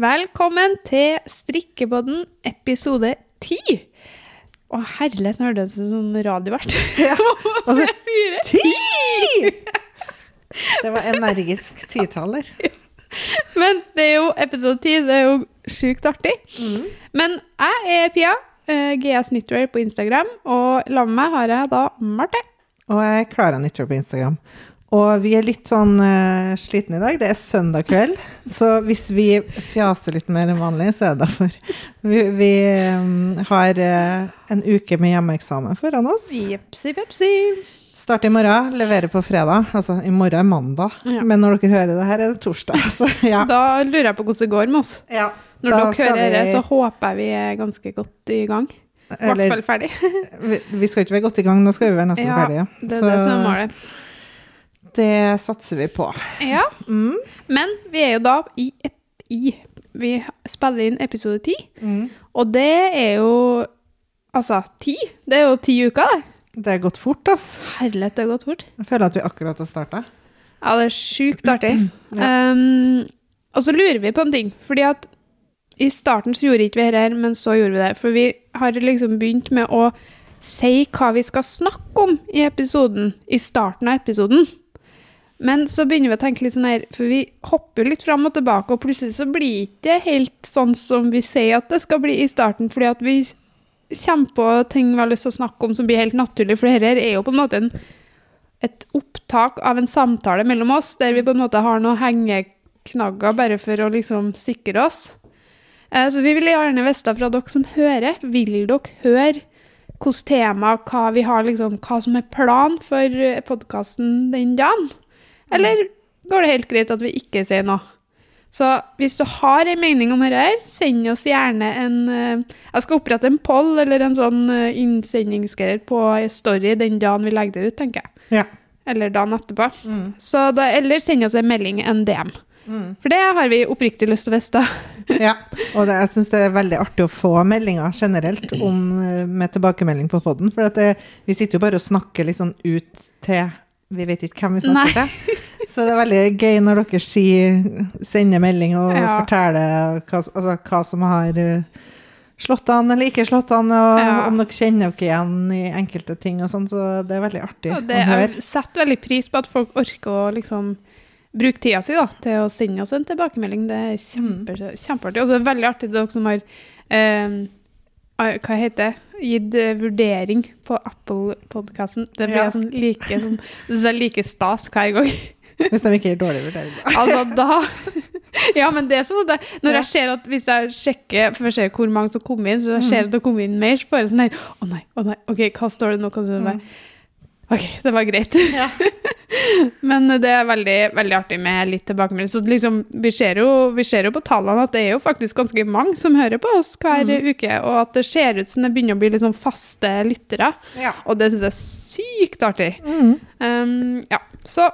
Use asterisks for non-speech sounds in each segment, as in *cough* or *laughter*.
Velkommen til Strikkepodden episode 10. Å herlighet, nå hørtes det ut som radiovert. Ja. Og så- Fire. Ti! Det var energisk titaller. Ja. *laughs* Men det er jo episode 10, det er jo sjukt artig. Men jeg er Pia, eh, GS Knitwear på Instagram, og sammen med meg har jeg da Marte. Og jeg er Klara Knitter på Instagram. Og vi er litt sånn uh, slitne i dag. Det er søndag kveld. *laughs* Så hvis vi fjaser litt mer enn vanlig, så er det derfor. Vi, vi um, har uh, en uke med hjemmeeksamen foran oss. Jepsi pepsi. Start i morgen, levere på fredag. Altså, i morgen er mandag. Ja. Men når dere hører det her, er det torsdag. *laughs* Så ja. Da lurer jeg på hvordan det går med oss. ja. Når dere hører det, vi- så håper jeg vi er ganske godt i gang. I hvert fall ferdig. *laughs* vi, vi skal ikke være godt i gang, da skal vi være nesten Ja, ferdige. Det er det som er målet. Det satser vi på. Ja, Mm. men vi er jo da i, et, i Vi spiller inn episode 10, Mm. og det er jo Altså, ti? Det er jo ti uker, det. Det er gått fort, ass. Herlighet, det har gått fort. Jeg føler at vi akkurat har starta. Ja, det er sjukt artig. *clears throat* Um, og så lurer vi på en ting, fordi at i starten så gjorde ikke vi dette, men så gjorde vi det. For vi har liksom begynt med å si hva vi skal snakke om i episoden, i starten av episoden. Men så begynner vi å tenke litt sånn her, for vi hopper litt fram og tilbake, og plutselig så blir det ikke helt sånn som vi sier at det skal bli i starten, fordi at vi kommer på ting vi har lyst til å snakke om som blir helt naturlig, for dette er jo på en måte en et opptak av en samtale mellom oss, der vi på en måte har noen hengeknagger bare for å liksom sikre oss. Eh, Så vi vil gjerne vite fra dere som hører, vil dere høre hvilket tema, hva vi har liksom, hva som er plan for podkasten den dagen? Eller går det helt greit at vi ikke sier noe? Så hvis du har en mening om dette, send oss gjerne en eh, Jeg skal opprette en poll eller en sånn eh, innsendingsgreier på story den dagen vi legger det ut, tenker jeg. Ja. Eller dagen etterpå. Mm. Så da, eller send oss en melding, en DM. Mm. For det har vi oppriktig lyst til å vite. *laughs* ja. Og det, jeg syns det er veldig artig å få meldinger generelt om, eh, med tilbakemelding på poden. For det, vi sitter jo bare og snakker litt sånn ut til Vi vet ikke hvem vi snakker til. Så det er veldig gøy når dere sier, sender melding og Ja. forteller hva, altså, hva som har eh, slått an eller ikke slått an, og Ja. om dere kjenner dere igjen i enkelte ting og sånn. Så det er veldig artig ja, det, å høre. jeg setter veldig pris på at folk orker å liksom bruke tida si da, til å sende oss en tilbakemelding. Det er kjempe, kjempeartig. Og det er veldig artig dere som har eh, hva heter det? Gitt eh, vurdering på Apple-podkasten. Det blir Ja. sånn like, sånn, det er like stas hver gang. *laughs* Hvis de ikke gir dårlig vurdering. *laughs* Altså, da *laughs* Ja, men det er sånn at når jeg ser at hvis jeg sjekker For jeg ser hvor mange som kom inn, så jeg Mm. ser at det kom inn mer, så får jeg sånn her Å nei, å nei, OK, hva står det nå? Hva står det? Mm. OK, det var greit. *laughs* men det er veldig, veldig artig med litt tilbakemelding. Så liksom, vi ser, jo, vi ser jo på tallene at det er jo faktisk ganske mange som hører på oss hver Mm. uke, og at det ser ut som det begynner å bli litt sånn faste lyttere. Ja. Og det syns jeg er sykt artig. Mm. Um, ja, så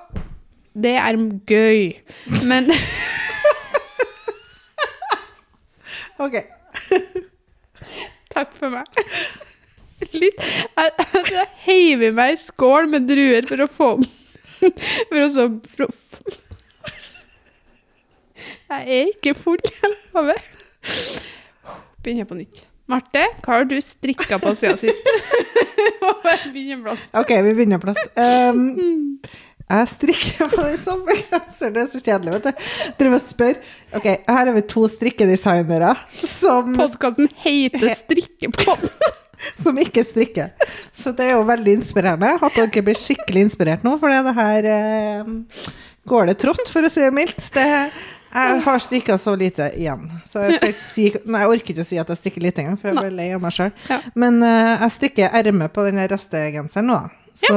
det er gøy. Men *laughs* Ok. takk for meg. *laughs* Litt Jeg, jeg heiver meg i skål med druer for å få *laughs* For å så Jeg er ikke full, jeg lover. Begynner på nytt. Marte, hva har du strikka på siden sist? *laughs* Må bare begynne plass. Ok, vi begynner plass. Um, jeg strikker på den samme *laughs* genseren, det er så kjedelig, vet du. Driver og spør. Ok, her er vi to strikkedesignere som, Podkasten heter Strikkepod. *laughs* som ikke strikker. Så det er jo veldig inspirerende. Håper dere blir skikkelig inspirert nå, for det her eh, går det trått, for å si det mildt. Det, jeg har strikka så lite igjen. Så jeg, si, nei, jeg orker ikke å si at jeg strikker lite engang, for jeg blir lei av meg sjøl. Ja. Men eh, jeg strikker ermet på den restegenseren nå, da. Så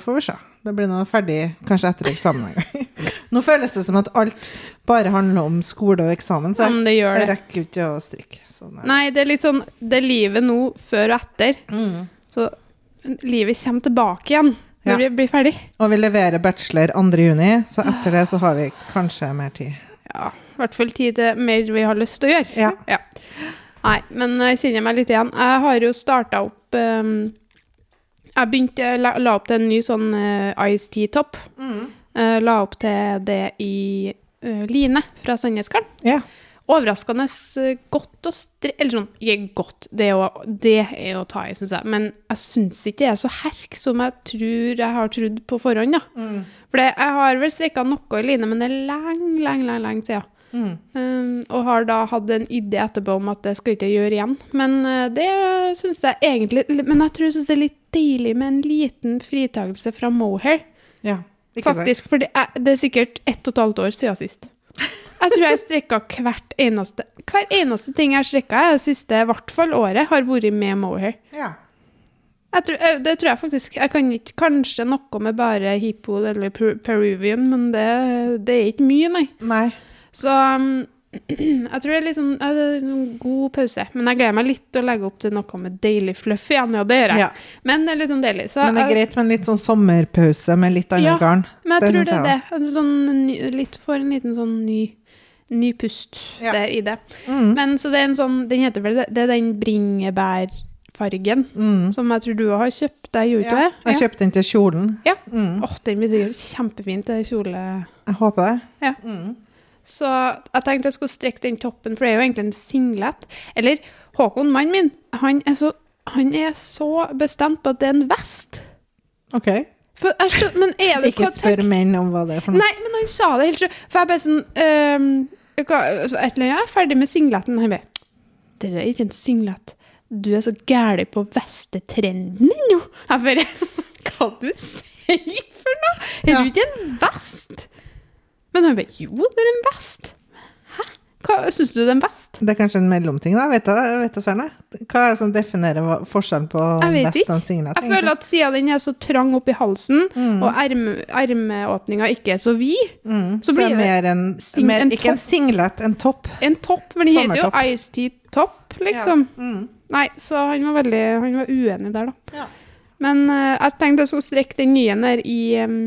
får vi se. Det blir nå ferdig kanskje etter eksamen en gang. *laughs* Nå føles det som at alt bare handler om skole og eksamen, så Ja, gjør jeg rekker ikke å strikke. Sånn. Nei, det er litt sånn Det er livet nå før og etter. Mm. Så livet kommer tilbake igjen når Ja. vi blir ferdig. Og vi leverer bachelor 2. juni, så etter det så har vi kanskje mer tid. Ja, i hvert fall tid til mer vi har lyst til å gjøre. Ja. Nei, men jeg kjenner meg litt igjen. Jeg har jo starta opp um, Jeg begynte, la, la opp til en ny sånn uh, Ice Tea-topp. Mm. Uh, la opp til det i uh, Line fra Sandnesgarden. Ja. Overraskende eh, godt å stre... Eller sånn, ikke godt, det er jo, det er jo å ta i, syns jeg. Men jeg syns ikke det er så herk som jeg tror jeg har trodd på forhånd, da. Mm. For jeg har vel streika noe i line, men det er lenge, lenge, lenge, lenge siden. Mm. Um, og har da hatt en idé etterpå om at det skal ikke gjøre igjen. Men uh, det syns jeg egentlig Men jeg tror jeg syns det er litt deilig med en liten fritakelse fra mohair. Ja, ikke? Faktisk, for det er, det er sikkert ett og et halvt år siden sist. Jeg tror jeg strikka hvert eneste Hver eneste ting jeg har strikka det siste i hvert fall året, har vært med mohair. Ja. Tror, eh, det tror jeg faktisk. Jeg kan ikke Kanskje noe med bare hippo eller per- peruvian, men det, det er ikke mye, nei. Nei. Så um, *clears throat* jeg tror det er litt sånn, sånn god pause. Men jeg gleder meg litt til å legge opp til noe med deilig fluff igjen. Ja, det gjør jeg. Ja. Men det er litt sånn deilig. Så, Men det er greit med en litt sånn sommerpause med litt annet Ja, garn. Men jeg Det tror det er det. Sånn, litt for en liten sånn ny, ny pust Ja. der i det. Mm. Men så det er en sånn, den heter vel det, er den bringebærfargen Mm. som jeg tror du har kjøpt deg, gjorde du Ja. ikke det? Jeg kjøpte den til kjolen. Ja. Mm. Åh, den blir sikkert kjempefint til kjole. Jeg håper det. Ja. Mm. Så jeg tenkte jeg skulle strekke den toppen, for det er jo egentlig en singlet. Eller Håkon, mannen min, han er så, han er så bestemt på at det er en vest. OK. Skjønner, men er det Ikke hva- spør menn om hva det er for noe. Nei, men han sa det helt sjøl. For jeg bare sånn um, hva- Et eller annet, jeg er ferdig med singleten. Han bare Det er ikke en singlet. Du er så gæren på vestetrenden ennå. Jeg bare *laughs* Hva du sier for noe? Er du ikke en vest? Men han bare Jo, det er en vest. Syns du den en vest? Det er kanskje en mellomting, da? Vet du, vet du Søren? Hva er det som definerer forskjellen på Jeg vest og singlet? Jeg føler at siden den er så trang oppi halsen, Mm. og erme, ermeåpninga ikke er så vid, mm. så så, blir er det mer en, sing- mer, en Ikke en singlet, en topp. en topp Men det heter jo Ice Tea Top, liksom. Ja. Mm. Nei, så han var veldig Han var uenig der, da. Ja. Men uh, jeg tenkte jeg skulle strekke den nye der i um,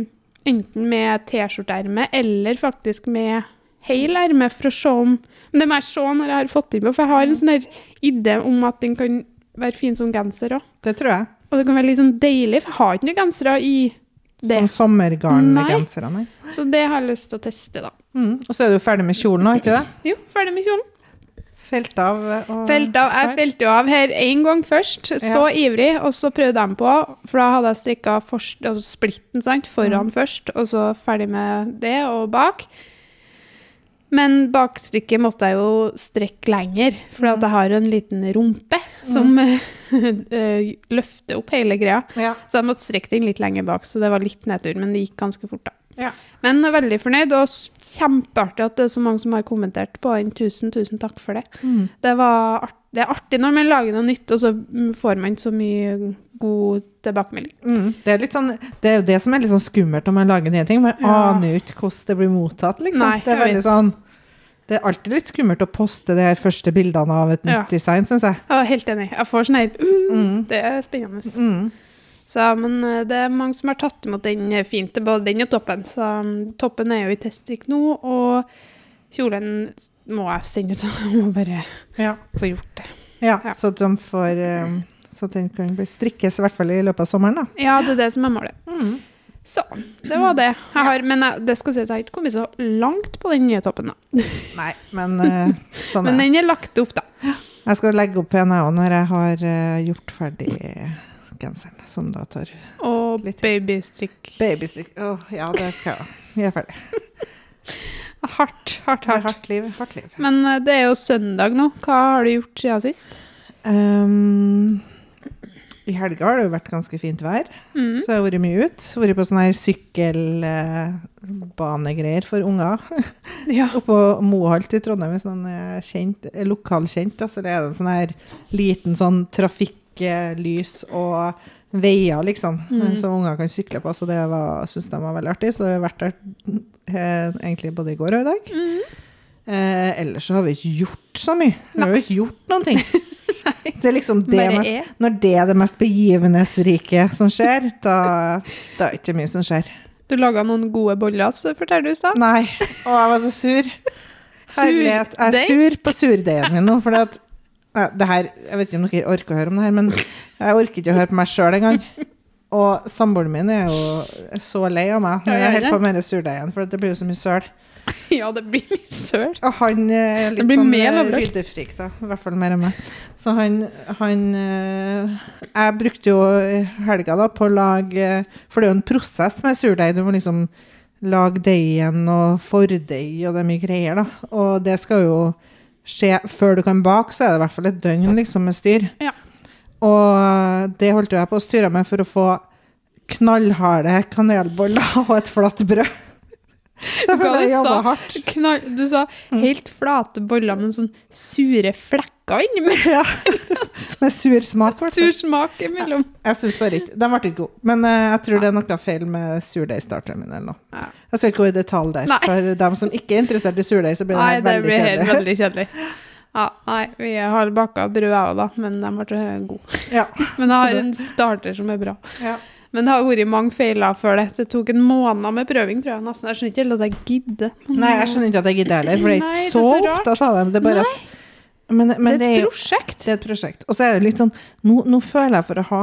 enten med T-skjorteerme eller faktisk med hel erme, for å se om Men det må jeg se når jeg har fått den på, for jeg har en sånn idé om at den kan være fin som genser òg. Det tror jeg. Og det kan være litt sånn deilig, for jeg har ikke noen gensere i det. Som sommergarngensere. Nei. Nei. Så det har jeg lyst til å teste, da. Mm. Og så er du ferdig med kjolen nå, ikke det? Jo, ferdig med kjolen. Felt av og Felt av, jeg felte jo av her én gang først, så ivrig, og så prøvde jeg på, for da hadde jeg strikka altså splitten sant, foran først, og så ferdig med det, og bak. Men bakstykket måtte jeg jo strekke lenger, for mm. jeg har en liten rumpe som mm. *laughs* løfter opp hele greia. Ja. Så jeg måtte strekke den litt lenger bak, så det var litt nedtur, men det gikk ganske fort, da. Ja. Men veldig fornøyd, og kjempeartig at det er så mange som har kommentert på den. Tusen, tusen takk for det. Mm. Det, var art, det er artig når man lager noe nytt, og så får man så mye god tilbakemelding. Mm. Det er sånn Det er jo det som er litt sånn skummelt når man lager nye ting. Man Ja. aner jo ikke hvordan det blir mottatt, liksom. Nei, det er veldig vet. sånn Det er alltid litt skummelt å poste de første bildene av et nytt Ja. design, syns jeg. Ja, helt enig. Jeg får sånn her uh, Mm. Det er spennende. Mm. Så, men eh, det er mange som har tatt imot den eh, fint, både den og toppen. Så mm, toppen er jo i teststrikk nå, og kjolen må jeg sende ut. *laughs* Jeg må bare Ja. få gjort det. ja. Ja. Så de får eh, Så den kan bli strikkes i hvert fall i løpet av sommeren, da. Ja, det er det som er målet. Mm. Så det var det. Jeg har, men jeg, det skal sies at jeg har ikke kommet så langt på den nye toppen, da. *laughs* Nei, men sånn Men den er lagt opp, da. Jeg skal legge opp igjen, jeg òg, når jeg har gjort ferdig genseren. Som da tar Og Litt. babystrikk. babystrikk. Å, ja, det skal jeg. Vi er ferdig. *laughs* Hardt, hardt, hardt. hardt liv. Hardt liv. Men eh, det er jo søndag nå. Hva har du gjort siden sist? Um, I helga har det jo vært ganske fint vær, Mm. så jeg har vært mye ut. Vært på sånne her sykkelbanegreier for unger. *laughs* Ja. Oppå Moholt i Trondheim, hvis noen er kjent, lokalkjent, da, så det er en sånn her liten sånn trafikklys og veier, liksom, Mm. som unger kan sykle på. Så det syns de var veldig artig. Så det har vært der eh, egentlig både i går og i dag. Mm. Eh, ellers så har vi ikke gjort så mye. Vi har jo ikke gjort noen ting. *laughs* Det er liksom det mest, når det er det mest begivenhetsrike som skjer, da, da er det ikke mye som skjer. Du laga noen gode boller, så forteller du i stad. Nei. Å, jeg var så sur. Herlighet. Jeg er sur på surdeigen min nå, for Nei, det her, Jeg vet ikke om dere orker å høre om det her, men jeg orker ikke å høre på meg sjøl engang. Og samboeren min er jo så lei av meg når Ja, jeg holder på med den surdeigen, for det blir jo så mye søl. *laughs* Ja, det blir litt søl. Og han er litt sånn mer eh, ryddefrik, da. I hvert fall mer enn meg. Så han, han eh, Jeg brukte jo helga da på å lage For det er jo en prosess med surdeig. Du må liksom lage deigen og fordeig, og det er mye greier, da. Og det skal jo skje før du kan bake, så er det i hvert fall et døgn liksom med styr. Ja. Og det holdt jeg på å styre med for å få knallharde kanelboller *laughs* og et flatt brød. Derfor jeg jobba hardt. Knall, du sa Mm. helt flate boller med sånn sure flekker innimellom. Ja. Med sur smak. i. Sur smak imellom. Jeg syns bare ikke Den ble ikke god. Men uh, jeg tror det er noe feil med surdeigstarteren min. eller noe. Ja. Jeg skal ikke gå i detalj der. Nei. For dem som ikke er interessert i surdeig, så blir det Nei, det veldig blir helt kjedelig. veldig kjedelig. Ja, nei, vi har baka brød, òg, da, men de ble gode. Ja. *laughs* Men jeg har en starter som er bra. Ja. Men det har vært mange feiler før det. Det tok en måned med prøving, tror jeg nesten. Jeg skjønner ikke helt at jeg gidder. Nei, jeg skjønner ikke at jeg gidder heller, for jeg er ikke det er så, så opptatt av dem. Det er bare at Men, men det er et jo- prosjekt. det er et prosjekt. Og så er det litt sånn nå, nå føler jeg for å ha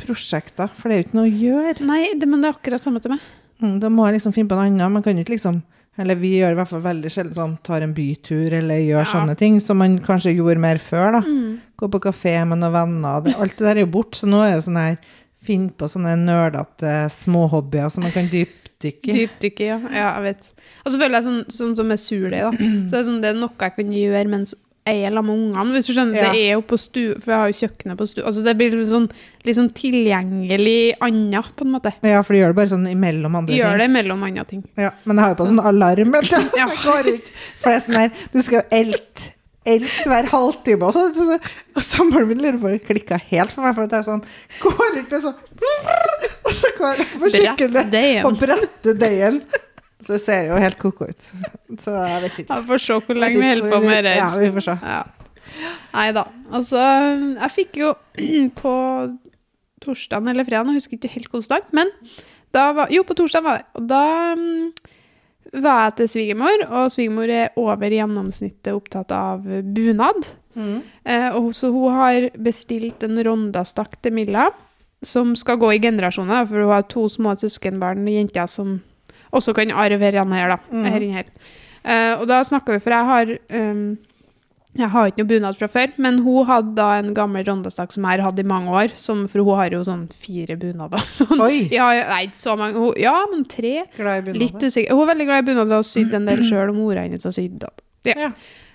prosjekter, for det er jo ikke noe å gjøre. Nei, det, men det er akkurat samme til meg. Mm, Da må jeg liksom finne på noe annet. Man kan jo ikke liksom Eller vi gjør i hvert fall veldig sjelden sånn tar en bytur eller gjør Ja. sånne ting som man kanskje gjorde mer før, da. Mm. Gå på kafé med noen venner. Det, alt det der er jo borte, så nå er det sånn her Finn på sånne nerdete småhobbyer som man kan dypdykke i. Dypdykke, ja. ja. Jeg vet. Og så føler jeg sånn, sånn som med surdeig, da. Så det er, sånn, det er noe jeg kan gjøre mens jeg er sammen med ungene. Hvis du skjønner, Ja. det er jo på stue, for jeg har jo kjøkkenet på stue. Altså det blir litt sånn, litt sånn tilgjengelig annet, på en måte. Ja, for du gjør det bare sånn imellom andre Gjør ting. det mellom andre ting. Ja, men jeg har jo på sånn alarm. vet du. *laughs* Ja. Går ut. For det er sånn der, du skal jo elte Elt hver halvtime, og så, så, og samboeren min lurer på det klikka helt for meg. For at jeg sånn går ut med sånn Og så går jeg på kjøkkenet og bretter deigen. Så det ser jo helt ko-ko ut. Så jeg vet ikke. Vi får se hvor lenge vi holder på med det. Ja, vi får se. Ja. Nei da. Altså, jeg fikk jo *clears throat* på torsdagen eller fredagen, jeg husker ikke helt hvilken dag, men var, jo, på torsdagen var det. Og da mm, var jeg til svigermor, og svigermor er over gjennomsnittet opptatt av bunad. Mm. Eh, og så hun har bestilt en rondastakk til Milla, som skal gå i generasjoner, for hun har to små søskenbarn, jenter, som også kan arve denne her, da. Mm. Her her. Uh, og da snakker vi, for jeg har um, jeg har ikke noe bunad fra før, men hun hadde da en gammel rondestakk som jeg har hatt i mange år, som, for hun har jo sånn fire bunader. *laughs* Sånn. Oi! Ja, nei, ikke så mange. Hun, ja, men tre. Glad i bunader. Litt usikker. Hun er veldig glad i bunader og har sydd *clears throat* en del sjøl, og mora hennes har sydd. Ja. Ja.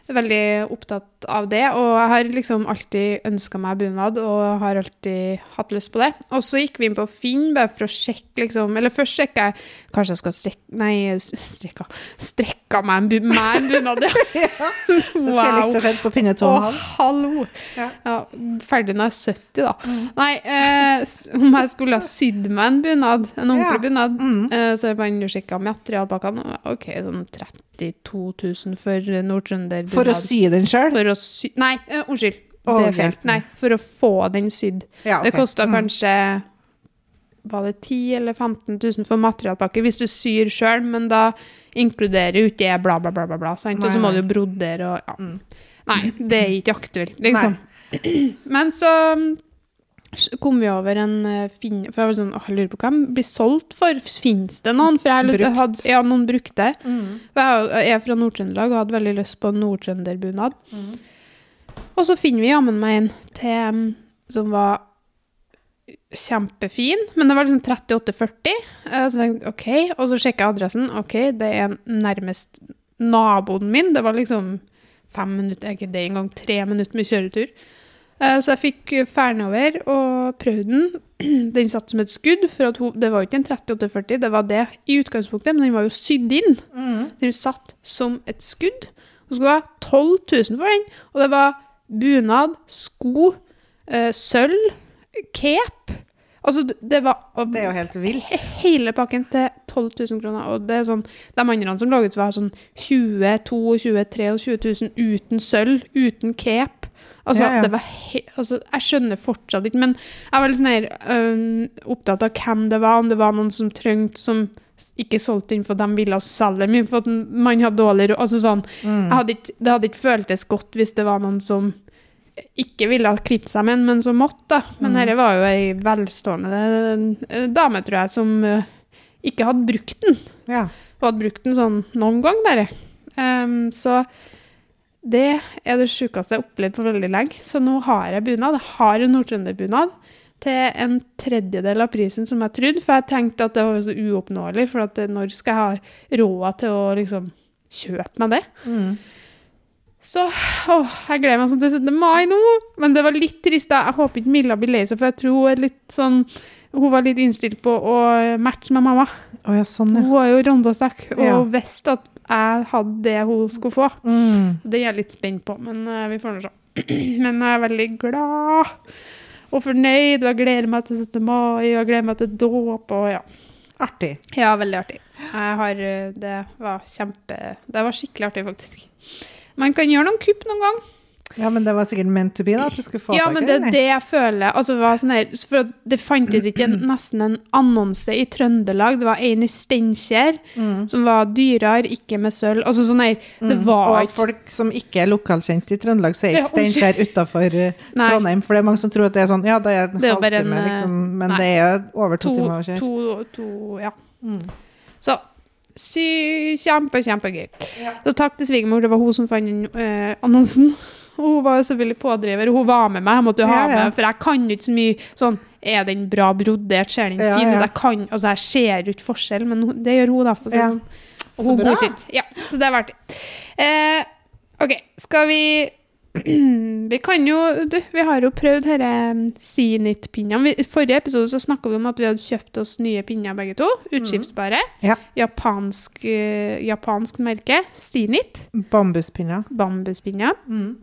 Jeg veldig opptatt av det, og jeg har liksom alltid ønska meg bunad, og har alltid hatt lyst på det. Og så gikk vi inn på Finn bare for å sjekke, liksom Eller først sjekka jeg Kanskje jeg skal strekke Nei, strekka Strekka meg en, meg en bunad, ja. *laughs* Ja, det skal jeg likt å se på pinne to og Å, hallo! Ja. Ja, ferdig når jeg er 70, da. Nei, eh, om jeg skulle ha sydd meg en bunad, en ordentlig bunad, Mm. eh, så er bare jo sjekka materialpakkene. Ok, sånn 32 000 for Nord-Trønder-bunad. For å sy den sjøl? Nei, uh, unnskyld. Oh, det er feil. Nei, for å få den sydd. Ja, Det ok. kosta Mm. kanskje var det 10 eller 15 000 for materialpakke hvis du syr sjøl, men da inkluderer jo ikke det bla, bla, bla, bla, bla sant? og så må du jo brodere og ja. Mm. Nei, det er ikke aktuelt, liksom. *clears throat* Men så kom vi over en eh, fin... For jeg var sånn, åh, jeg lurer på hva de blir solgt for. Fins det noen? For jeg lyst, jeg hadde, ja, noen brukte. Mm. For jeg er jeg er fra Nord-Trøndelag og hadde veldig lyst på nordtrønderbunad. Mm. Og så finner vi jammen meg en til som var kjempefin, men det var liksom 38,40. Eh, Så tenkte jeg, ok, og så sjekket jeg adressen. Ok, det er nærmest naboen min. Det var liksom fem minutter, ikke det engang, tre minutter med kjøretur. Eh, Så jeg fikk ferden over og prøvde den. *clears throat* Den satt som et skudd, for hun, det var jo ikke en 3840, det var det i utgangspunktet, men den var jo sydd inn. Mm. Den satt som et skudd. Og skulle ha 12 000 for den. Og det var bunad, sko, eh, sølv, cape. Altså, det var Det er jo helt vilt. hele pakken til 12 000 kroner. Og det er sånn, de andre som laget, var sånn 20 22 23 000 uten sølv, uten cape. Altså, Ja, ja. det var he altså, jeg skjønner fortsatt ikke, men jeg var litt sånn her øhm, opptatt av hvem det var, om det var noen som trengte, som ikke solgte inn for de ville selge mye, for at man hadde dårlig råd. Altså sånn, Mm. hadde ikke, det hadde ikke føltes godt hvis det var noen som ikke ville kvitte seg med den, men som måtte. da. Men Mm. dette var jo ei velstående dame, tror jeg, som ikke hadde brukt den. Ja. Hun hadde brukt den sånn noen gang bare. Um, så det er det sjukeste jeg har opplevd på veldig lenge. Så nå har jeg bunad. Jeg har en nordtrønderbunad til en tredjedel av prisen som jeg trodde. For jeg tenkte at det var så uoppnåelig, for at når skal jeg ha råd til å liksom kjøpe meg det? Mm. Så å, jeg gleder meg sånn til 17. mai nå. Men det var litt trist. da. Jeg håper ikke Milla blir lei seg, for jeg tror hun er litt sånn Hun var litt innstilt på å matche med mamma. Oh, ja, sånn, Hun ja. var jo rondasekk og Ja. visste at jeg hadde det hun skulle få. Mm. Det er jeg litt spent på, men uh, vi får nå se. *clears throat* Men jeg er veldig glad og fornøyd, og jeg gleder meg til 17. mai, og jeg gleder meg til dåp, og ja. Artig. Ja, veldig artig. Har, eh, det var kjempe Det var skikkelig artig, faktisk. Man kan gjøre noen kupp noen gang. Ja, men det var sikkert meant to be, da? At du skulle få Ja, tak men i det er det jeg føler. Altså, var sånn her, for det fantes ikke en, *clears throat* nesten en annonse i Trøndelag. Det var en i Steinkjer Mm. som var dyrere, ikke med sølv. Altså sånn her, det var Og ikke folk som ikke er lokalkjent i Trøndelag, så er ikke Steinkjer utafor *laughs* Trondheim. For det er mange som tror at det er sånn Ja, det er en Det jo halvtime, eh, liksom. Men nei. det er over to, to, timer å kjøre. to, to Ja. Mm. Så sy, kjempe, kjempegøy. Ja. Så takk til svigermor, det var hun som fant den eh, annonsen. Og Hun var jo selvfølgelig pådriver, hun var med meg. Jeg måtte jo ha med, for jeg kan jo ikke så mye sånn Er den bra brodert? Ser den fin ut? Jeg kan, altså jeg ser jo ikke forskjell, men det gjør hun, da. For sånn. Og Så hun bra. sitt. Ja, så det er verdt det. Eh, OK, skal vi *clears throat* Vi kan jo du, Vi har jo prøvd disse Sinit-pinnene. I forrige episode så snakka vi om at vi hadde kjøpt oss nye pinner begge to. Utskiftsbare. Ja. Japansk, eh, japansk merke. Sinit. Bambuspinner. Bambuspinner. Mm.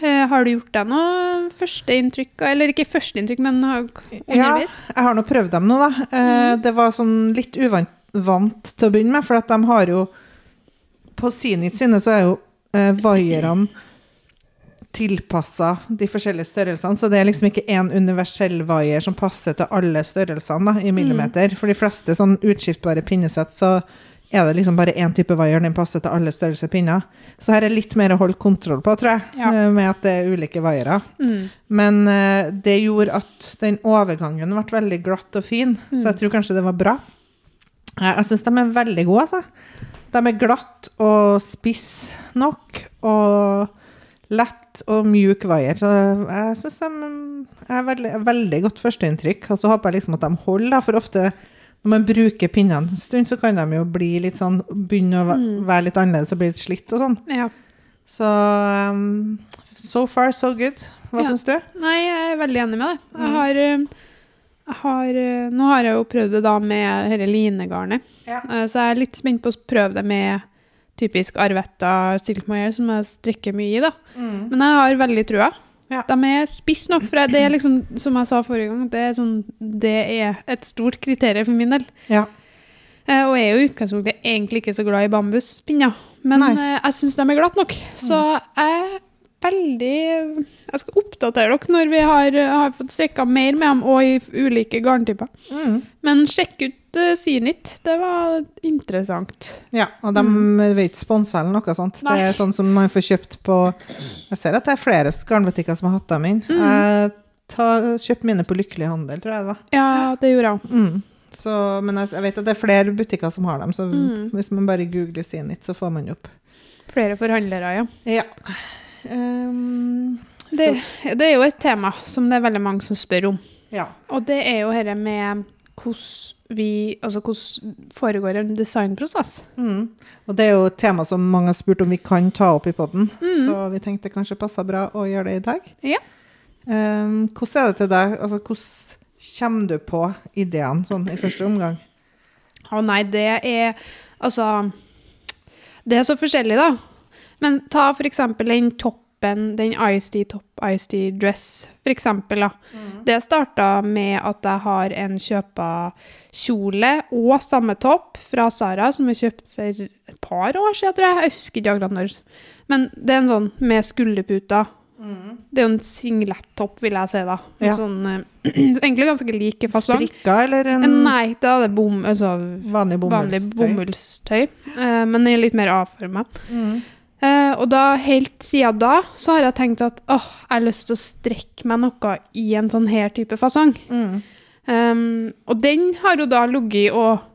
Eh, har du gjort deg noe førsteinntrykk? Eller ikke førsteinntrykk, men undervist? Ja, jeg har nå prøvd dem nå, da. Mm. Det var sånn litt uvant vant til å begynne med, for at de har jo På Sinit sine så er jo eh, vaierne tilpassa de forskjellige størrelsene, så det er liksom ikke én universell vaier som passer til alle størrelsene da, i millimeter. For de fleste sånn utskiftbare pinnesett så er det liksom bare én type vaier, den passer til alle størrelser pinner. Så her er litt mer å holde kontroll på, tror jeg, Ja. eh, med at det er ulike vaiere. Mm. Men eh, det gjorde at den overgangen ble veldig glatt og fin, så jeg tror kanskje det var bra. Jeg syns de er veldig gode, altså. De er glatt og spiss nok, og lett og mjuk vaier. Så jeg syns de er veldig, veldig godt førsteinntrykk. Og så håper jeg liksom at de holder, for ofte når man bruker pinnene en stund, så kan de jo bli litt sånn Begynne å være litt annerledes og bli litt slitt og sånn. Ja. Så um, so far, so good. Hva Ja. syns du? Nei, jeg er veldig enig med deg. Jeg Mm. har, eh, jeg har eh, Nå har jeg jo prøvd det da med dette linegarnet. Ja. Eh, Så jeg er litt spent på å prøve det med typisk Arvetta Silk som jeg strikker mye i, da. Men jeg har veldig trua. Ja. De er spiss nok, for det er liksom, som jeg sa forrige gang, det er, sånn, det er et stort kriterium for min del. Ja. Eh, Og jeg er jo i utgangspunktet egentlig ikke så glad i bambuspinner, men eh, jeg syns de er glatt nok. Så jeg er veldig Jeg skal oppdatere dere når vi har, har fått strikka mer med dem, og i ulike garntyper. Mm. Men sjekk ut uh, Sinit. Det var interessant. ja. Og de er ikke sponse eller noe sånt. Mm. Nei. Det er sånn som man får kjøpt på Jeg ser at det er flere garnbutikker som har hatt dem inn. Mm. Jeg ta, kjøpte mine på Lykkelig handel, tror jeg det var. Ja, det gjorde jeg. Mm. Så, men jeg, vet at det er flere butikker som har dem, så Mm. hvis man bare googler Zenit, så får man opp. Flere forhandlere, ja. Ja. Um, Det, det er jo et tema som det er veldig mange som spør om. ja. Og det er jo dette med hvordan vi Altså hvordan foregår en designprosess. Mm. Og det er jo et tema som mange har spurt om vi kan ta opp i podden, Mm. så vi tenkte kanskje passa bra å gjøre det i dag. Ja. Um, hvordan er det til deg? Altså, hvordan kommer du på ideene sånn i første omgang? Å nei, det er Altså Det er så forskjellig, da. Men ta for eksempel den toppen, den ISD Ice ISD dress, for eksempel, da. Det starta med at jeg har en kjøpa kjole og samme topp fra Sara, som jeg kjøpte for et par år siden, tror jeg. Jeg husker ikke akkurat når. Men det er en sånn med skulderputer. Det er jo en singlettopp, vil jeg si, da. En Ja. sånn eh, *clears throat* Egentlig ganske like fasong. Strikka eller en Nei, da er det bom, altså, vanlig vanlig bomullstøy? bomullstøy, eh, men den er litt mer avforma. Mm. Eh, og da, helt siden da, så har jeg tenkt at åh, jeg har lyst til å strekke meg noe i en sånn her type fasong. Mm. Um, og den har jo da ligget og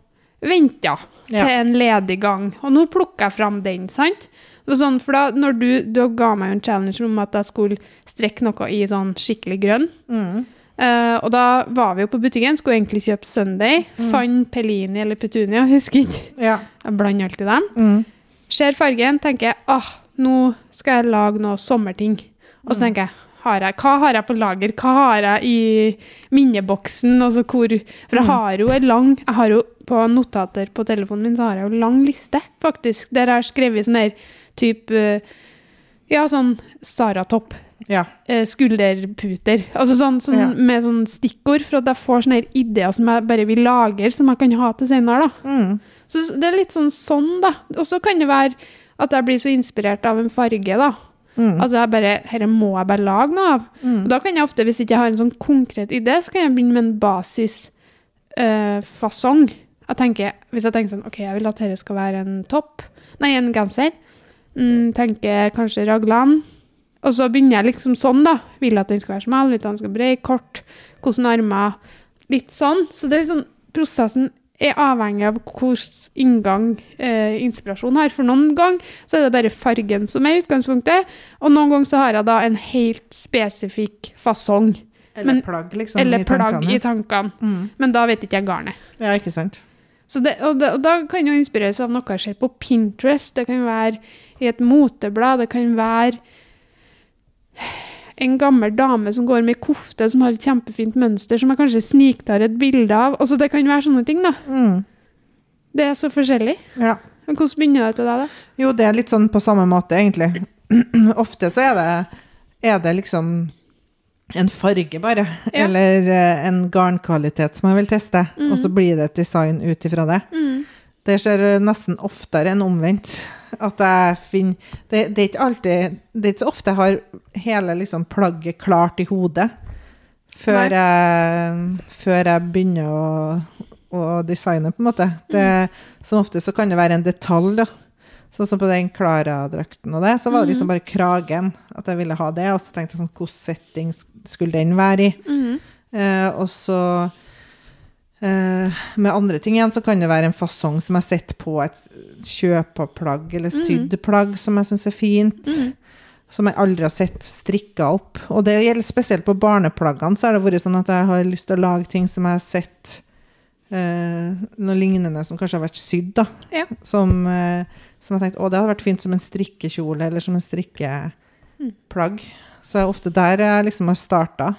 venta Ja. til en ledig gang. Og nå plukker jeg fram den, sant? Sånn, for da, når du, du ga meg jo en challenge om at jeg skulle strekke noe i sånn skikkelig grønn. Mm. Uh, og da var vi jo på butikken, skulle egentlig kjøpe Sunday. Fant Pellini eller Petunia, husker ikke. Ja. Jeg blander alltid dem. Mm. Ser fargen, tenker jeg, ah, nå skal jeg lage noe sommerting. Og så tenker jeg, har jeg, hva har jeg på lager? Hva har jeg i minneboksen? Altså hvor, for jeg har jo en lang, jeg har jo på notater på telefonen min, så har jeg jo lang liste, faktisk, der jeg har skrevet sånn der, typ, eh, ja, sånn Saratopp, ja. eh, skulderputer, altså sånn, sånn Ja. med sånn stikkord, for at jeg får sånne her ideer som jeg bare vil lagre, som jeg kan ha til senere da. Mm. Så det er litt sånn sånn, da. Og så kan det være at jeg blir så inspirert av en farge, da. Mm. Altså jeg bare, Dette må jeg bare lage noe av. Og da kan jeg ofte, hvis ikke jeg har en sånn konkret idé, så kan jeg begynne med en basisfasong. jeg tenker, hvis jeg tenker sånn, ok, jeg vil at dette skal være en topp, nei, en genser. Mm, tenker kanskje raglan. Og så begynner jeg liksom sånn, da. Vil at den skal være smal, vil at den skal være bred, kort, hvordan armer. Litt sånn. Så det er liksom, prosessen er avhengig av hvilken inngang eh, inspirasjonen har. For noen ganger så er det bare fargen som er utgangspunktet, og noen ganger så har jeg da en helt spesifikk fasong. Eller Men- plagg, liksom. eller i plagg tankene. i tankene. Mm. Men da vet ikke jeg garnet. Ja, ikke sant. Så det, og, det, og da kan jo inspireres av noe jeg ser på Pinterest. Det kan være i et moteblad. Det kan være en gammel dame som går med kofte som har et kjempefint mønster, som jeg kanskje sniktar et bilde av. Altså, det kan være sånne ting, da. Mm. Det er så forskjellig. Ja. Men hvordan begynner det til deg, da? Jo, det er litt sånn på samme måte, egentlig. *clears throat* Ofte så er det, er det liksom en farge, bare. Ja. Eller eh, en garnkvalitet som jeg vil teste. Og så blir det et design ut ifra det. Det skjer eh, nesten oftere enn omvendt. At jeg finner det, det er ikke alltid Det er ikke så ofte jeg har hele liksom, plagget klart i hodet før jeg, før jeg begynner å, å designe, på en måte. Det, Som ofte så kan det være en detalj, da. Sånn som på den Klara-drakten og det, så var det liksom bare kragen at jeg ville ha det. Og så tenkte jeg sånn, hvilken setting skulle den være i? Eh, og så med andre ting igjen, så kan det være en fasong som jeg setter på et kjøpeplagg eller sydd plagg, som jeg syns er fint. Som jeg aldri har sett strikka opp. Og det gjelder spesielt på barneplaggene, så har det vært sånn at jeg har lyst til å lage ting som jeg har sett eh, noe lignende som kanskje har vært sydd, da. Ja. Som, eh, som jeg tenkte, å, det hadde vært fint som en strikkekjole, eller som en strikkeplagg. Så er ofte der jeg liksom har starta.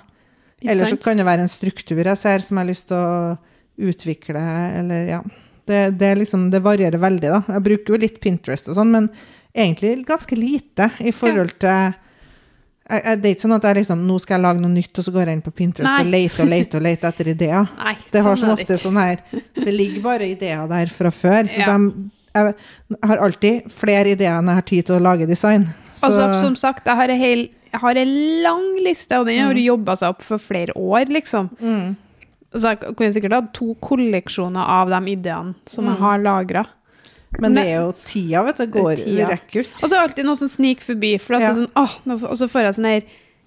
Eller så kan det være en struktur jeg ser som jeg har lyst til å utvikle, eller ja. Det, det, liksom, det varierer veldig, da. Jeg bruker jo litt Pinterest og sånn, men egentlig ganske lite i forhold til jeg, jeg, Det er ikke sånn at jeg liksom Nå skal jeg lage noe nytt, og så går jeg inn på Pinterest Nei. og leter og leter og leter etter ideer. *laughs* Nei, Det har sånn ofte sånn her Det ligger bare ideer der fra før. Så Ja. de, jeg, jeg har alltid flere ideer enn jeg har tid til å lage design. Så, Altså, som sagt, jeg har en hel jeg har en lang liste, og den har jobba seg opp for flere år, liksom. mm, Så jeg kunne sikkert hatt to kolleksjoner av de ideene som jeg har lagra. men det er jo tida, vet du. Går, tida. rekker ut. Og så er det alltid noe som sniker forbi. For Ja. det sånn, åh, nå, og så får jeg sånn her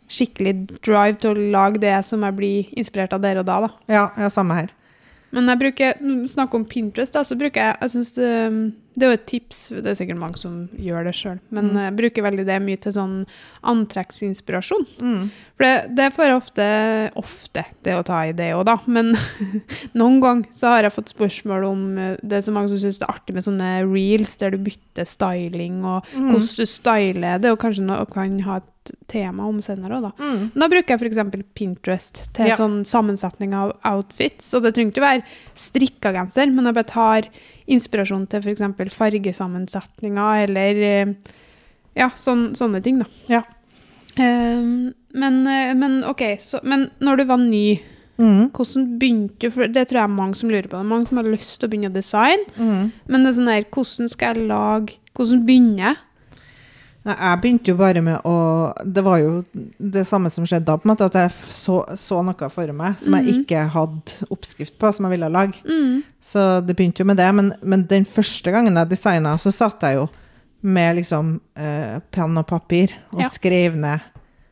skikkelig drive til å lage det som jeg blir inspirert av der og da. da. Ja, ja, samme her. Men jeg bruker, snakker om Pinterest, da, så bruker jeg jeg synes, um, Det er jo et tips, det er sikkert mange som gjør det sjøl, men jeg bruker veldig det mye til sånn antrekksinspirasjon. Mm. For det, det får jeg ofte Ofte, det å ta i det òg, da. Men *laughs* noen ganger så har jeg fått spørsmål om eh, Det er så mange som syns det er artig med sånne reels der du bytter styling, og hvordan du styler. Det er jo kanskje noe kan ha et tema om senere òg, da. Mm. Da bruker jeg f.eks. Pinterest til Ja. sånn sammensetning av outfits. Og det trenger ikke være strikka genser, men jeg bare tar inspirasjon til f.eks. fargesammensetninger eller eh, ja, sån, sånne ting, da. Ja. Um, men, eh, men OK, så, men når du var ny, Mm. hvordan begynte du? For det tror jeg er mange som lurer på. Det er mange som har lyst til å begynne å designe, Mm. men det er sånn der, hvordan skal jeg lage Hvordan begynner jeg? Nei, jeg begynte jo bare med å Det var jo det samme som skjedde da, på en måte, at jeg så, så noe for meg som jeg ikke hadde oppskrift på, som jeg ville lage. Mm. Så det begynte jo med det. Men, men den første gangen jeg designa, så satt jeg jo med liksom eh, penn og papir og Ja. skrev ned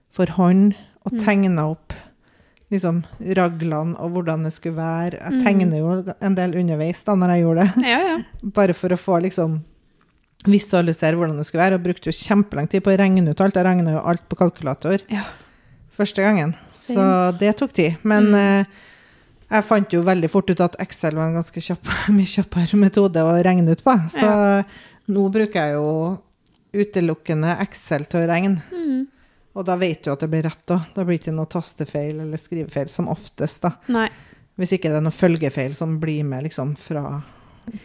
for hånd og tegna opp liksom raglene og hvordan det skulle være. Jeg Mm. tegner jo en del underveis da når jeg gjorde det, Ja, ja. *laughs* bare for å få liksom visualisere hvordan det skulle være, og brukte jo kjempelang tid på å regne ut alt. Jeg regna jo alt på kalkulator Ja. første gangen, så det tok tid. Men Mm. eh, jeg fant jo veldig fort ut at Excel var en ganske kjapp, *laughs* mye kjappere metode å regne ut på. Så nå bruker jeg jo utelukkende Excel til å regne. Mm. Og da vet du at det blir rett òg. Da blir det ikke noe tastefeil eller skrivefeil, som oftest, da. Nei. Hvis ikke det er noe følgefeil som blir med liksom fra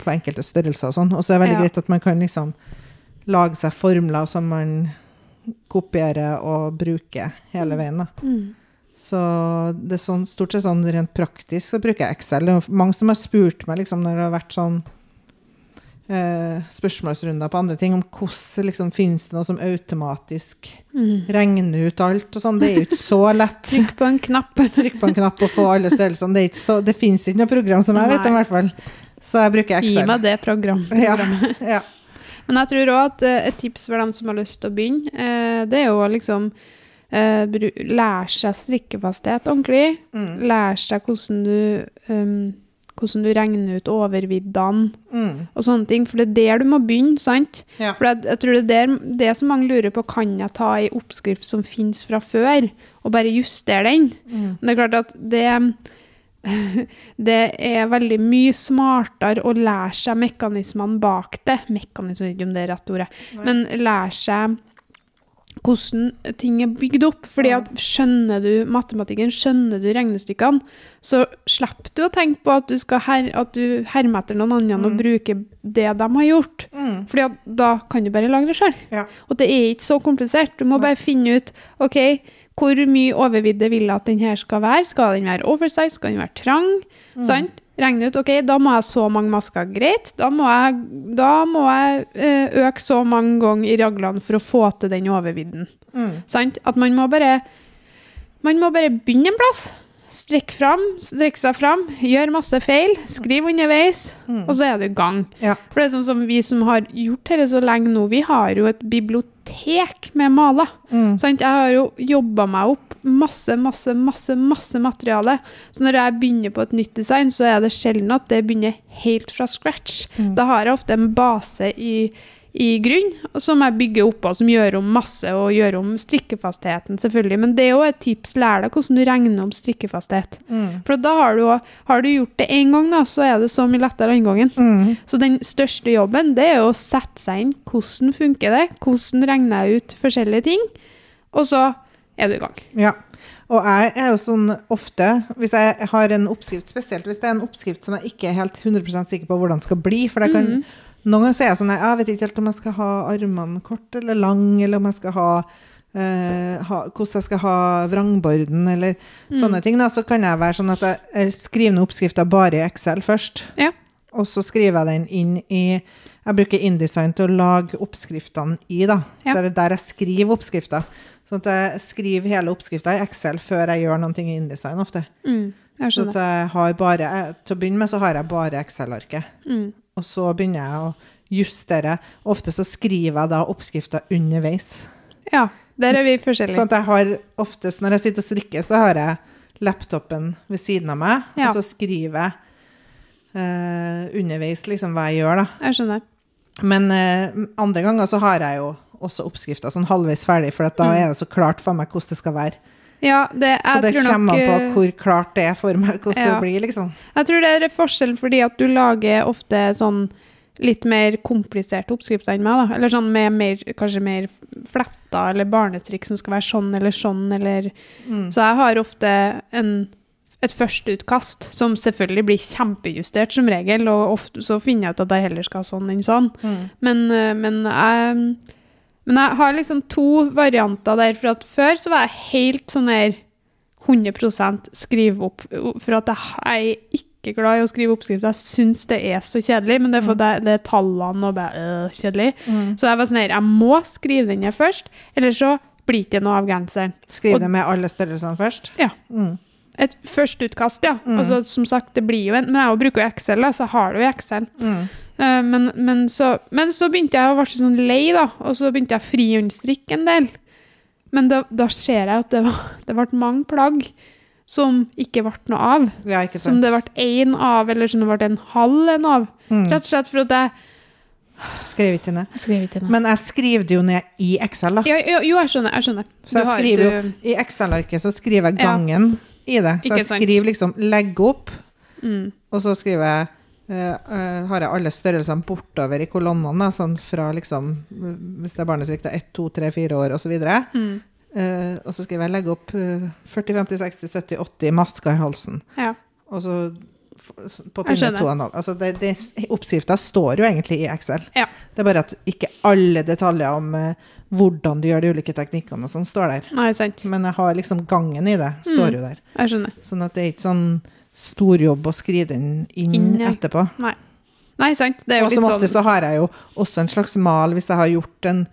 på enkelte størrelser og sånn. Og så er det veldig Ja. greit at man kan liksom lage seg formler som man kopierer og bruker hele veien, da. Mm. Så det er sånn, stort sett sånn rent praktisk så bruker jeg Excel. Det er mange som har spurt meg liksom, når det har vært sånn eh, spørsmålsrunder på andre ting, om hvordan liksom, finnes det noe som automatisk Mm. regner ut alt og sånn. Det er jo ikke så lett. *laughs* Trykk på en knapp. Trykk på en knapp og få alle størrelsene. Det, er ikke så, det finnes ikke noe program som jeg vet om, i hvert fall. Så jeg bruker Excel. Gi meg det program. *laughs* Ja, ja. Men jeg tror òg at eh, et tips for dem som har lyst til å begynne, eh, det er jo å liksom eh, lære seg strikkefasthet ordentlig. Mm. Lære seg hvordan du um, hvordan du regner ut overviddene Mm. og sånne ting. For det er der du må begynne, sant? Ja. For jeg, jeg tror det er der, det som mange lurer på, kan jeg ta ei oppskrift som finnes fra før, og bare justere den? Mm. Men det er klart at det *laughs* det er veldig mye smartere å lære seg mekanismene bak det. Mekanisme, ikke om det er rett ordet. Nei. Men lære seg hvordan ting er bygd opp. Fordi at skjønner du matematikken, skjønner du regnestykkene, så slipper du å tenke på at du skal her, at du hermer etter noen andre og Mm. bruker det de har gjort. Mm. Fordi at da kan du bare lage det sjøl. Ja. Og det er ikke så komplisert. Du må bare finne ut OK, hvor mye overvidde vil jeg at den her skal være? Skal den være oversize? Skal den være trang? Mm. Sant? Regne ut OK, da må jeg så mange masker. Greit. Da må jeg, da må jeg eh, øke så mange ganger i raglene for å få til den overvidden. Mm. Sant? At man må bare Man må bare begynne en plass. Strekke fram, strekke seg fram, gjøre masse feil, skrive underveis, Mm. og så er i gang. Ja. For det er sånn som vi som har gjort dette så lenge nå, vi har jo et bibliotek med maler. Mm. Jeg har jo jobba meg opp masse, masse, masse masse materiale. Så når jeg begynner på et nytt design, så er det sjelden at det begynner helt fra scratch. Mm. Da har jeg ofte en base i, i grunn som jeg bygger opp og som gjør om masse, og gjør om strikkefastheten, selvfølgelig. Men det er jo et tips. Lær deg hvordan du regner om strikkefasthet. Mm. For da har du, har du gjort det én gang, da, så er det så mye lettere andre gangen. Mm. Så den største jobben det er å sette seg inn hvordan funker det, hvordan regner jeg ut forskjellige ting, og så er du i gang. Ja. Og jeg er jo sånn ofte, hvis jeg har en oppskrift, spesielt hvis det er en oppskrift som jeg ikke er helt 100% sikker på hvordan skal bli, for det kan, Mhm. Noen ganger så er jeg sånn, jeg vet ikke helt om jeg skal ha armene kort eller lang, eller om jeg skal ha, eh, ha hvordan jeg skal ha vrangborden, eller Mm. sånne ting, da, så kan jeg være sånn at jeg- skriver ned oppskrifta bare i Excel først. Ja. Og så skriver jeg den inn i Jeg bruker InDesign til å lage oppskriftene i, da. Ja. Det er der jeg skriver oppskrifta. Sånn at jeg skriver hele oppskrifta i Excel før jeg gjør noe i InDesign ofte. Mm, Så at skjønner. jeg har bare, jeg, til å begynne med så har jeg bare Excel-arket. Mm. Og så begynner jeg å justere. Ofte så skriver jeg da oppskrifta underveis. Ja, der er vi forskjellige. Sånn at jeg har oftest når jeg sitter og strikker, så har jeg laptopen ved siden av meg, Ja. og så skriver jeg eh, underveis liksom hva jeg gjør, da. Jeg skjønner. Men eh, andre ganger så har jeg jo også oppskrifta sånn halvveis ferdig, for da Mm. er det så klart for meg hvordan det skal være. Ja, det, Så det tror kommer nok an på eh, hvor klart det er for meg, hvordan Ja. det blir, liksom. Jeg tror det er forskjellen fordi at du lager ofte sånn litt mer kompliserte oppskrifter enn meg, da. Eller sånn med mer, kanskje mer fletta eller barnetrikk som skal være sånn eller sånn, eller Mm. Så jeg har ofte en, et førsteutkast som selvfølgelig blir kjempejustert som regel, og ofte så finner jeg ut at jeg heller skal ha sånn enn sånn. Mm. Men, eh, men, jeg, men jeg har liksom to varianter der, for at før så var jeg helt sånn her 100% skrive opp, for at jeg er ikke glad i å skrive oppskrift. Jeg syns det er så kjedelig, men det er fordi det, det er tallene og bare øh, kjedelig. Mm. Så jeg var sånn her, jeg må skrive den ned først, Eller så blir det ikke noe av genseren. Skriv den det med alle størrelsene først. Ja. Mm. Et førsteutkast, ja. Mm. Altså, som sagt, det blir jo en Men jeg bruker jo Excel, da, så jeg har det jo i Excel. Mm. Uh, men, men, så, men så begynte jeg å bli sånn lei, da. Og så begynte jeg å frihåndstrikke en del. Men da, da ser jeg at det, var, det ble mange plagg. som ikke ble noe av. Ja, ikke Som det ble én av, eller som det ble en halv en av. Mm. Rett og slett for at jeg Skrev ikke ned. Skrev ikke ned. Men jeg skriver det jo ned i Excel, da. Ja, jo, jo, jeg skjønner. Jeg skjønner. Så jeg Du har- skriver jo I Excel-arket så skriver jeg Ja. I det. Så jeg skriver liksom 'legge opp', mm. og så skriver jeg eh, har jeg alle størrelsene bortover i kolonnene, sånn fra liksom Hvis det er barnesrikt, 1, 2, 3, 4 år osv. Mm. Uh, og så skriver jeg 'legge opp uh, 40, 50, 60, 70, 80 masker i halsen'. Ja. Og så på pinne pinne og 2,5. Altså det, det, oppskrifta står jo egentlig i Excel. Ja. Det er bare at ikke alle detaljer om eh, hvordan du gjør de ulike teknikkene og sånn, står der. Nei, sant. Men jeg har liksom gangen i det, står Mm. jo der. Jeg skjønner. Sånn at det er ikke sånn storjobb å skrive den inn, Inn, ja. etterpå. Nei, sant. Det er jo Og som litt ofte sånn så har jeg jo også en slags mal, hvis jeg har gjort en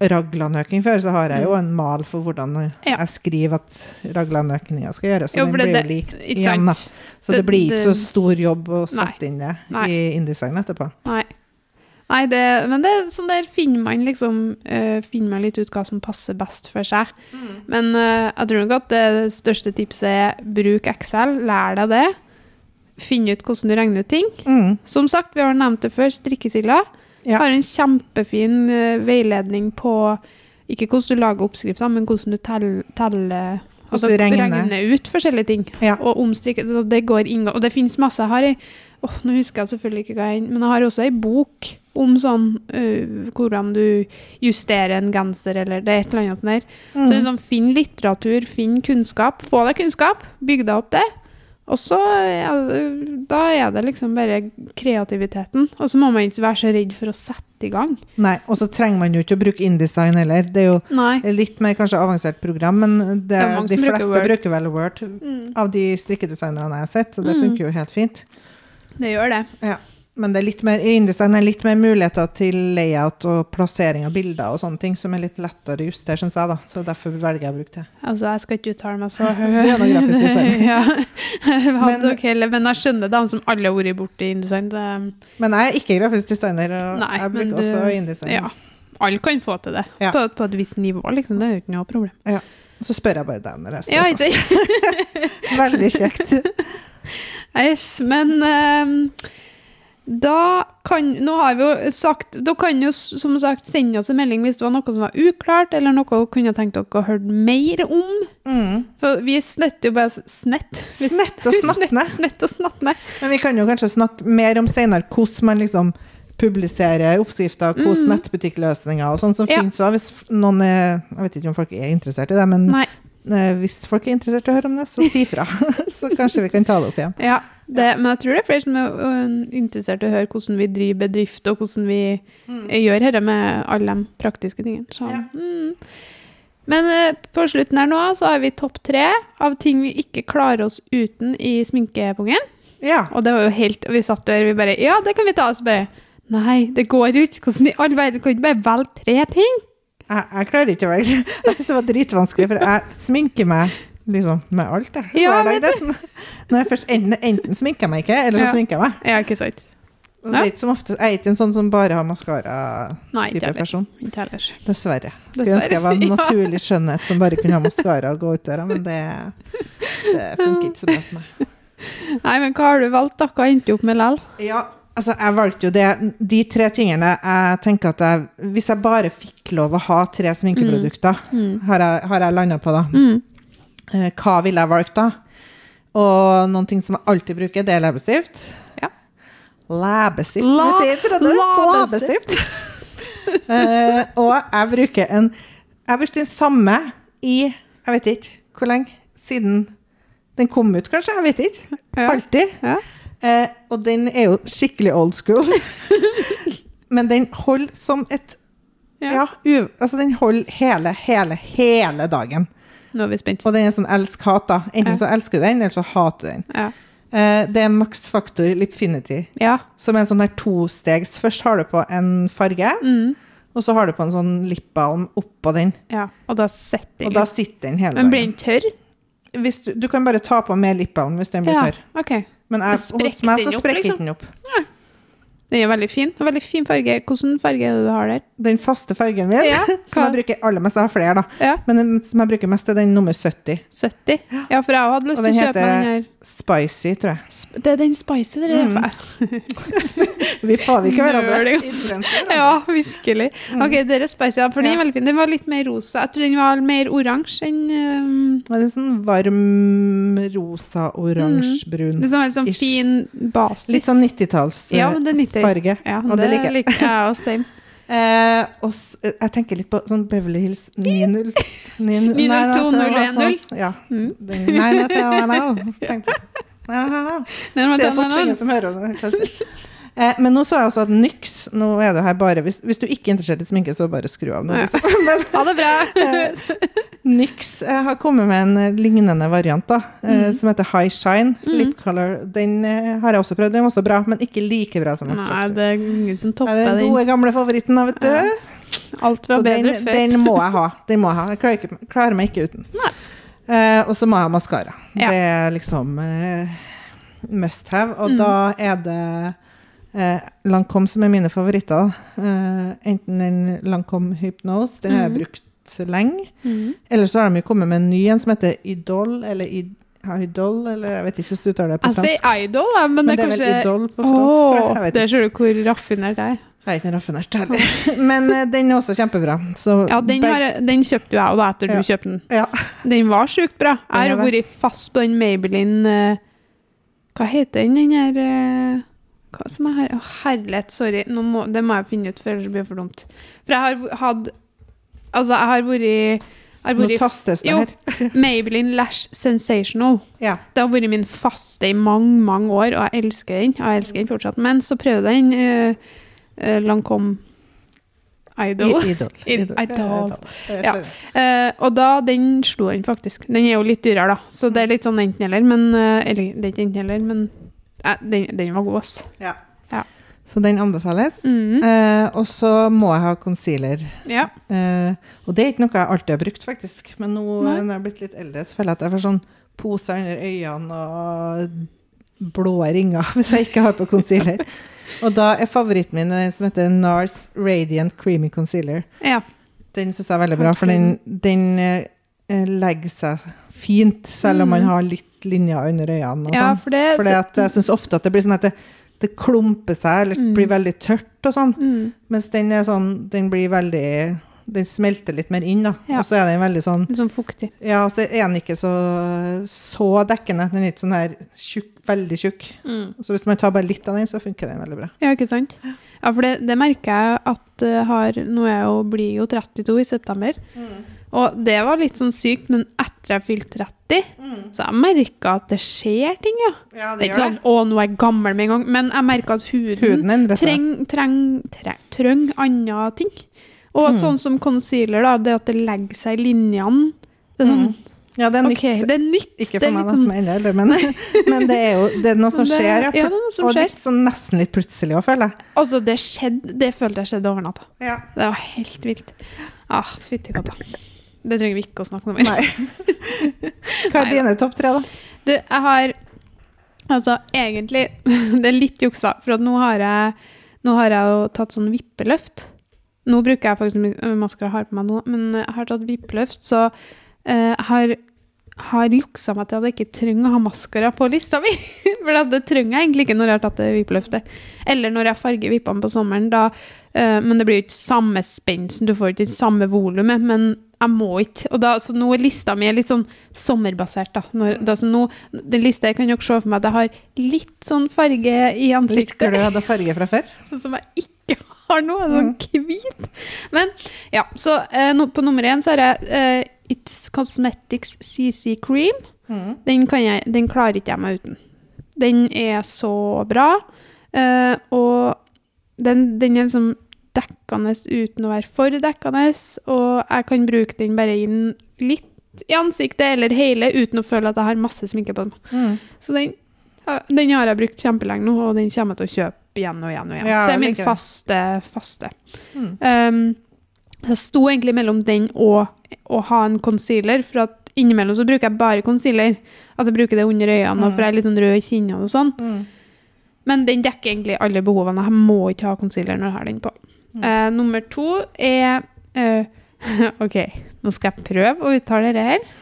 raglanøking før, så har jeg jo en mal for hvordan Mm. Ja. jeg skriver at raglanøkninga skal gjøres. Så Jo, den blir det- jo lik igjen, da. Så det, Det- blir ikke så stor jobb å Nei. sette inn det Nei. i InDesign etterpå. Nei. Nei, det, men det er sånn der finner man liksom uh, Finner man litt ut hva som passer best for seg. Men uh, jeg tror nok at det største tipset er bruk Excel, lær deg det. Finn ut hvordan du regner ut ting. Mm. Som sagt, vi har nevnt det før, strikkesilla. Ja. Har en kjempefin uh, veiledning på ikke hvordan du lager oppskrifter, men hvordan du teller, teller altså, du regner. ut forskjellige ting. Ja. Og omstrikke, det går inn, og det finnes masse. Jeg har ei oh, nå husker jeg selvfølgelig ikke hva jeg men jeg har også ei bok om sånn uh, hvordan du justerer en genser, eller det er et eller annet sånt der. Mm. Så liksom, finn litteratur, finn kunnskap. Få deg kunnskap, bygg deg opp det. Og så ja, da er det liksom bare kreativiteten. Og så må man ikke være så redd for å sette i gang. Nei, og så trenger man jo ikke å bruke InDesign heller. Det er jo Nei. litt mer kanskje avansert program, men det, Det de bruker fleste Word. bruker vel Word Mm, av de strikkedesignerne jeg har sett, så det Mm. funker jo helt fint. det gjør det. Ja. Men det er litt mer, i InDesign er litt mer muligheter til layout og plassering av bilder og sånne ting, som er litt lettere å justere, syns jeg, da. Så derfor velger jeg å bruke det. Altså, jeg skal ikke uttale meg så *laughs* designer. *laughs* ja. Jeg Men- nok heller- men jeg skjønner dem som alle har vært borti InDesign. Det, Men jeg er ikke grafisk designer, og Nei, jeg bruker du- også InDesign. ja. Alle kan få til det, Ja. på, på et visst nivå, liksom. Det er jo ikke noe problem. Så spør jeg bare deg når jeg står Ja, fast. *laughs* Veldig kjekt. Yes, men ehm, da kan Nå har vi jo sagt da kan jo som sagt sende oss en melding hvis det var noe som var uklart, eller noe dere kunne tenkt dere å høre mer om. Mm. For vi snetter jo bare Snett? Vi- Snett og *laughs* snattne. Snett, snett og snattne. Men vi kan jo kanskje snakke mer om senere hvordan man liksom publiserer oppskrifter, hvordan Mm. nettbutikkløsninger og sånn som Ja. finnes. Hvis noen er Jeg vet ikke om folk er interessert i det, men Nei. eh, hvis folk er interessert i å høre om det, så si fra. *laughs* så kanskje vi kan ta det opp igjen. Ja, det, men jeg tror det er flere som er interessert i å høre hvordan vi driver bedrift, og hvordan vi mm. gjør dette med alle de praktiske tingene. Så, Ja. mm. Men eh, på slutten her nå så har vi topp tre av ting vi ikke klarer oss uten i sminkepungen. Ja. Og det var jo helt Vi satt der vi bare Ja, det kan vi ta. Og så bare Nei, det går ikke. Hvordan i all verden kan ikke bare velge tre ting? Jeg, jeg klarer ikke å velge. *laughs* Jeg syns det var dritvanskelig, for jeg sminker meg liksom med alt, jeg. Ja, Hver dag, nesten. Når jeg først enten, enten sminker jeg meg ikke, eller så Ja. sminker jeg meg. Ja, ikke sant? Ja. det er ikke som ofte, jeg er ikke en sånn som bare har maskara-type person. Ikke heller. Dessverre. Skulle Dessverre, ønske jeg var en *laughs* naturlig skjønnhet som bare kunne ha maskara og gå ut døra, men det, det funker ikke så bra for meg. Nei, men hva har du valgt, da? Hva endte du opp med lell? Ja, altså jeg valgte jo det De tre tingene jeg tenker at jeg Hvis jeg bare fikk lov å ha tre sminkeprodukter, Mm. har jeg, har jeg landa på, da. Mm. Eh, Hva ville jeg valgt da? Og noen ting som jeg alltid bruker, det er leppestift. Ja. Læbestift, La- leppestift. Leppestift. *laughs* Eh, og jeg bruker en Jeg brukte den samme i Jeg vet ikke hvor lenge siden den kom ut, kanskje. Jeg vet ikke. Ja. Alltid. Ja. Eh, og den er jo skikkelig old school. *laughs* Men den holder som et Ja. Ja, u, altså den holder hele, hele, hele dagen. Nå er vi spent. Og den er sånn elsk-hat, da. Enten Ja. så elsker du den, eller så hater du den. Ja. Eh, det er Max Factor Lipfinity, ja. som er en sånn her tostegs. Først har du på en farge, Mm. og så har du på en sånn lipbalm oppå den. ja. Og da setter Og da sitter den hele Men blir den tørr? Du, du kan bare ta på mer lipbalm hvis den blir Ja. tørr. OK. Men jeg, hos meg den så opp, sprekker liksom? den opp. Den er veldig fin. Veldig fin farge. Hvilken farge er det du har der? Den faste fargen min, Ja, *laughs* som jeg bruker aller mest, jeg har flere, da. Ja, Men den som jeg bruker mest, er den nummer 70. 70. Ja, for jeg hadde lyst til å kjøpe meg den her. Spicy, tror jeg. Det er den spicy dere Mm. Mm. *laughs* Vi påvirker hverandre. Ja, virkelig. Mm. Ok, det er spicy, ja, for den er veldig fin. Den var litt mer rosa. Jeg tror den var mer oransje enn um, Det en sånn varm rosa, oransje, brun. Det er sånn, sånn fin basis. Litt sånn 90-tallsfarge. Ja, det er 90. farge. Ja, og det det liker jeg. Ja, jeg. *laughs* Same. Eh, og jeg tenker litt på sånn Beverly Hills 90 90 902, nei, det var 010. sånn- Ja. Mm. *laughs* Nei, nei, nei, nei, nei. Nei, Ser sånn, fort ingen som hører det. Eh, men nå så jeg også at Nyx Nå er det her bare Hvis, hvis du ikke er interessert i sminke, så bare skru av nå. Liksom. *laughs* Men Ha det bra! *laughs* eh, Nyx eh, har kommet med en eh, lignende variant da, eh, Mm. som heter High Shine Mm. Lip Color. Den eh, har jeg også prøvd. Den er også bra, men ikke like bra som Nei, det er ingen som er topper den den. gode, gamle favoritten, da, vet du. Ja. Alt var Så bedre den, før. den må jeg ha. Den må jeg ha. Jeg klarer, ikke, klarer meg ikke uten. Eh, og så må jeg ha maskara. Ja. Det er liksom eh, must have. Og Mm. da er det eh, Lancome som er mine favoritter. Eh, enten den Lancome Hypnose, den har jeg Mhm. brukt lenge. Mm. Eller så har de jo kommet med en ny en som heter Idol, eller Id Idol, eller jeg vet ikke hvordan du uttaler det på fransk. Jeg sier idol, men, Men det er det er kanskje vel Idol på fransk? Oh, Der ser du hvor raffinert jeg er. Jeg er ikke raffinert heller. *laughs* Men eh, den er også kjempebra. Så Ja, den, har, den kjøpte jo jeg òg, etter Ja. du kjøpte den. ja. Den var sjukt bra. Jeg har det. vært fast på den Maybelline uh, Hva heter den, den her eh, Hva som er her Å, herlighet, sorry. Må, det må jeg finne ut, for ellers blir det for dumt. For jeg har hatt Altså, jeg har vært Nå tastes det Jo. her. *laughs* Maybelline Lash Sensational. Ja. Det har vært min faste i mange, mange år, og jeg elsker den. Og jeg elsker den fortsatt. Men så prøvde jeg den uh, uh, Lancome Idol. I- Idol. *laughs* I- Idol. Idol. Ja. Uh. Eh, og da, den slo den faktisk. Den er jo litt dyrere, da. Så det er litt sånn enten-eller. Men eh, Eller, det er ikke enten-eller, men eh, den, den var god, ass. Ja. Ja. Så den anbefales. Mhm. Eh, og så må jeg ha concealer. Ja. Eh, og det er ikke noe jeg alltid har brukt, faktisk. Men nå Nei. når jeg er blitt litt eldre, så føler jeg at jeg får sånn poser under øynene og blå ringer *laughs* hvis jeg ikke har på concealer. og da er favoritten min den som heter NARS Radiant Creamy Concealer. ja. Den syns jeg er veldig bra, for den, den eh, legger seg fint, selv om Mm. man har litt linjer under øynene. ja, sånn. for det For jeg syns ofte at det blir sånn at det, det klumper seg, eller Mm. blir veldig tørt og sånn. mm, Mens den er sånn, den blir veldig Den smelter litt mer inn, da. Ja. Og så er den veldig sånn Litt sånn fuktig. Ja, og så er den ikke så, så dekkende. Den er ikke sånn her tjukk, veldig tjukk. Så hvis man tar bare litt av den, så funker den veldig bra. Ja, ikke sant? Ja, for det, det merker jeg at eh, har Nå er jeg jo, blir jo 32 i september. Og det var litt sånn sykt, men etter jeg fylte 30, så jeg merka at det skjer ting, ja. Ja, Det er ikke sånn 'å, nå er jeg gammel med en gang', men jeg merka at huden, Huden trenger treng, treng, treng andre ting. Og Mm. sånn som concealer, da, det at det legger seg i linjene. Det er sånn Ja, det er nytt. nytt. det er nytt. Ikke for er meg, da, som sånn- er enda eldre, men, *laughs* men det er jo det er noe som skjer. Ja, det er noe som og skjer. litt sånn nesten litt plutselig òg, føler jeg. Altså, det skjedde Det følte jeg skjedde over natta. Ja. Det var helt vilt. Ah, fytti katta. Det trenger vi ikke å snakke noe mer. Nei. *laughs* Hva er Nei, dine topp tre, da? Du, jeg har Altså, egentlig *laughs* Det er litt juksa, for nå har jeg Nå har jeg jo tatt sånn vippeløft. Nå bruker jeg faktisk my- maskara har på meg nå, men jeg har tatt vippeløft, så eh, jeg har, har juksa meg til at jeg ikke trenger å ha maskara på lista mi. *laughs* For det trenger jeg egentlig ikke når jeg har tatt det vippeløftet. Eller når jeg farger vippene på sommeren, da eh, Men det blir jo ikke samme spensten, du får ikke samme volumet, men jeg må ikke. Og da, så nå er lista mi litt sånn sommerbasert, da. Når, da så nå, den lista jeg kan dere se for meg at jeg har litt sånn farge i Litt ansiktet. glød og farge fra før? *laughs* Sånn som jeg ikke har nå. Sånn hvit. Men ja, så eh, no, på nummer én så har jeg eh, It's Cosmetics CC Cream. Mm. Den, kan jeg, den klarer ikke jeg meg uten. Den er så bra, eh, og den, den er liksom dekkende uten å være for dekkende, og jeg kan bruke den bare inn litt i ansiktet eller hele uten å føle at jeg har masse sminke på den. Mm. Så den, den har jeg brukt kjempelenge nå, og den kommer jeg til å kjøpe igjen og igjen og igjen. Ja, det er min like faste, faste. Mm. Um, jeg sto egentlig mellom den og å ha en concealer, for at innimellom så bruker jeg bare concealer. At jeg bruker det under øynene, Mm. for jeg er litt sånn rød i kinnene og sånn. Mm. Men den dekker egentlig alle behovene. Jeg må ikke ha concealer når jeg har den på. Eh, nummer to er uh, *laughs* OK, nå skal jeg prøve å uttale det her.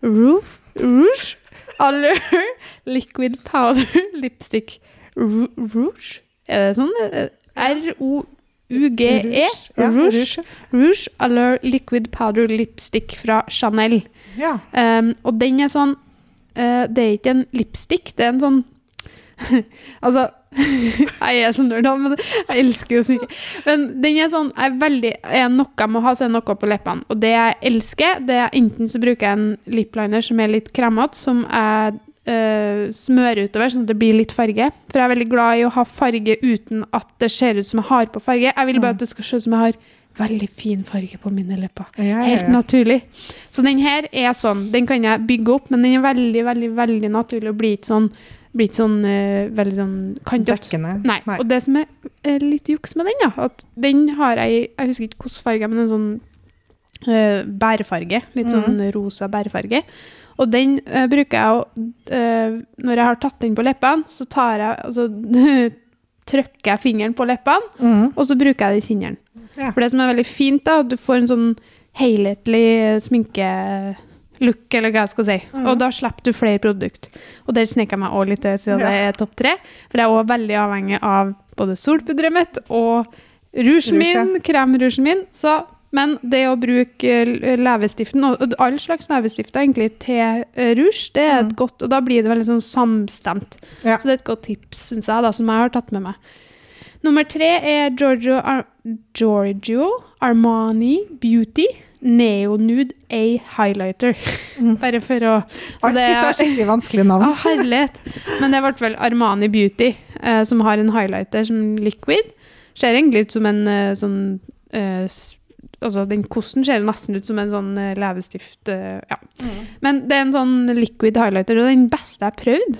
Roof, rouge aller, *laughs* Liquid Powder *laughs* Lipstick Rouge? Er det sånn? Eh, R-O-U-G-E? E? Rouge. rouge. aller Liquid Powder Lipstick fra Chanel. Ja. Um, og den er sånn uh, Det er ikke en lipstick, det er en sånn Altså Jeg er så nerd, men jeg elsker jo mye. Men den er sånn jeg er veldig, Er noe jeg må ha, så er noe på leppene. Og det jeg elsker, det er enten så bruker jeg en lipliner som er litt kremete, som jeg øh, smører utover, sånn at det blir litt farge. For jeg er veldig glad i å ha farge uten at det ser ut som jeg har på farge. Jeg vil bare at det skal se ut som jeg har veldig fin farge på mine lepper. Ja, ja, Helt naturlig. Så den her er sånn. Den kan jeg bygge opp, men den er veldig, veldig veldig naturlig og blir ikke sånn, blir ikke sånn uh, veldig sånn kantete. Nei. Nei. Og det som er er litt juks med den, da, at den har jeg Jeg husker ikke hvilken farge, men en sånn uh, bærefarge. Litt sånn mm. rosa bærefarge. Og den uh, bruker jeg å eh, Når jeg har tatt den på leppene, så tar jeg altså, *laughs* trykker jeg fingeren på leppene, mm. og så bruker jeg det i kinnene. Ja. For det som er veldig fint, da, at du får en sånn helhetlig sminkelook, eller hva jeg skal si. Mm. Og da slipper du flere produkt. Og der sneker jeg meg også litt til, siden Ja. det er topp tre. For jeg er også veldig avhengig av både solpudderet mitt og rougen min, kremrougen min. Så, men det å bruke leppestiften, og og all slags leppestifter egentlig, til eh, rouge, det er et mm. godt, og da blir det veldig sånn samstemt. Ja. Så det er et godt tips, syns jeg, da, som jeg har tatt med meg. Nummer tre er Giorgio, Ar Giorgio Armani Beauty Neo Nude A Highlighter. Mhm. Bare for å Alt dette er skikkelig vanskelig navn. Å, herlighet. Men det hvert fall Armani Beauty, eh, som har en highlighter som liquid. Ser egentlig ut som en eh, sånn eh, Altså, den kosten ser nesten ut som en sånn eh, leppestift. eh, ja. Mm. Men det er en sånn liquid highlighter, og den beste jeg har prøvd.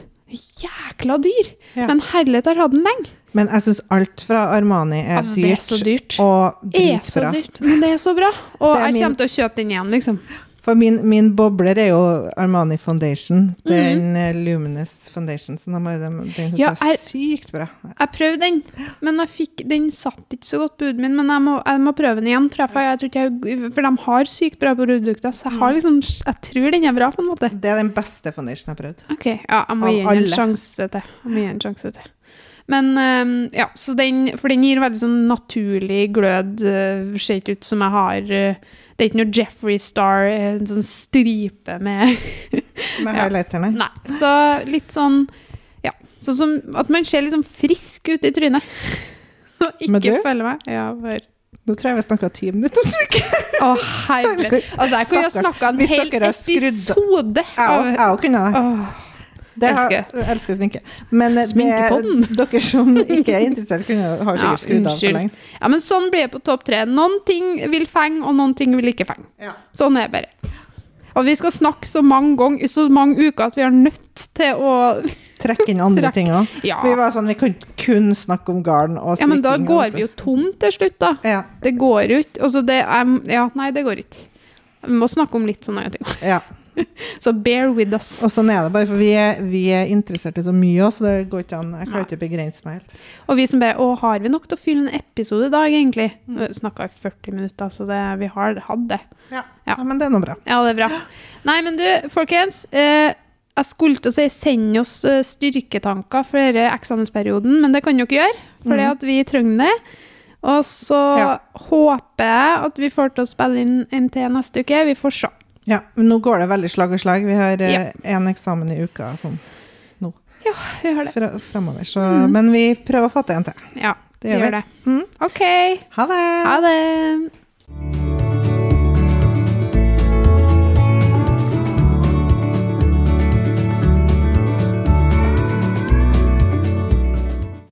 Jækla dyr! Ja. Men herlighet, jeg har hatt den lenge. Men jeg syns alt fra Armani er Altså, det er så dyrt og er så dritbra. dyrt, men det er så bra. Og er jeg min- kommer til å kjøpe den igjen, liksom. For min, min bobler er jo Armani Foundation. Det Den en Luminous Foundation. Så den, den, den synes Ja, jeg er er- sykt bra. Jeg prøvde den, men fikk, den satt ikke så godt på huden min. Men jeg må, jeg må prøve den igjen, tror jeg. Jeg jeg, for de har sykt bra produkter, så jeg, har liksom, tror den er bra, på en måte. Det er den beste foundationen jeg har prøvd. Ok, ja, jeg må Av gi den en sjanse til. Men ehm, ja, så den, for den gir veldig sånn naturlig glød. Uh, ser ikke ut som jeg har eh, Det er ikke noe Jeffrey Star, eh, en sånn stripe med *laughs* Med Ja. Nei, så litt sånn Ja, sånn som at man ser litt sånn frisk ut i trynet. *laughs* Og ikke du? følger meg. Ja, for Nå tror jeg vi har snakka ti minutter om smykke. Å, herregud. *laughs* Altså, jeg kunne ha snakka en hel episode jeg òg kunne det. Det har, elsker. elsker sminke. Men eh, det, *laughs* dere som ikke er interessert, kunne, har sikkert skrudd av for lengst. Ja, men sånn blir det på topp tre. Noen ting vil fenge, og noen ting vil ikke fenge. Ja. Sånn er det bare. Og vi skal snakke så mange ganger, i så mange uker at vi er nødt til å *laughs* Trekke inn andre Trekk. ting òg. Ja, Vi var sånn, vi kan kun snakke om garn og ja men da går vi jo tom til slutt, da. Ja, Det går jo ikke. Altså, det er Ja, nei, det går ikke. Vi må snakke om litt sånne ting. ja. *laughs* Så bear with us. Og sånn er det bare, for vi er, vi er interessert i så mye òg, så det går ikke an. Jeg klarer ikke å begrense meg helt. Og vi som bare Å, har vi nok til å fylle en episode i dag, egentlig? Vi snakka i 40 minutter, så det, vi har hatt det. Ja. Ja. men det er nå bra. Ja, det er bra. Nei, men du, folkens. Eh, jeg skulle til å si send oss eh, styrketanker for denne eksamensperioden, men det kan dere gjøre, for det at vi trenger det. Og så Ja. håper jeg at vi får til å spille inn en til neste uke. Vi får se. Ja, men nå går det veldig slag og slag. Vi har én Ja. eksamen i uka sånn Vi har det. fra, fremover, så mm. Men vi prøver å få til en til. Ja, Det vi gjør gjør det. Mm. OK. Ha det! Ha det.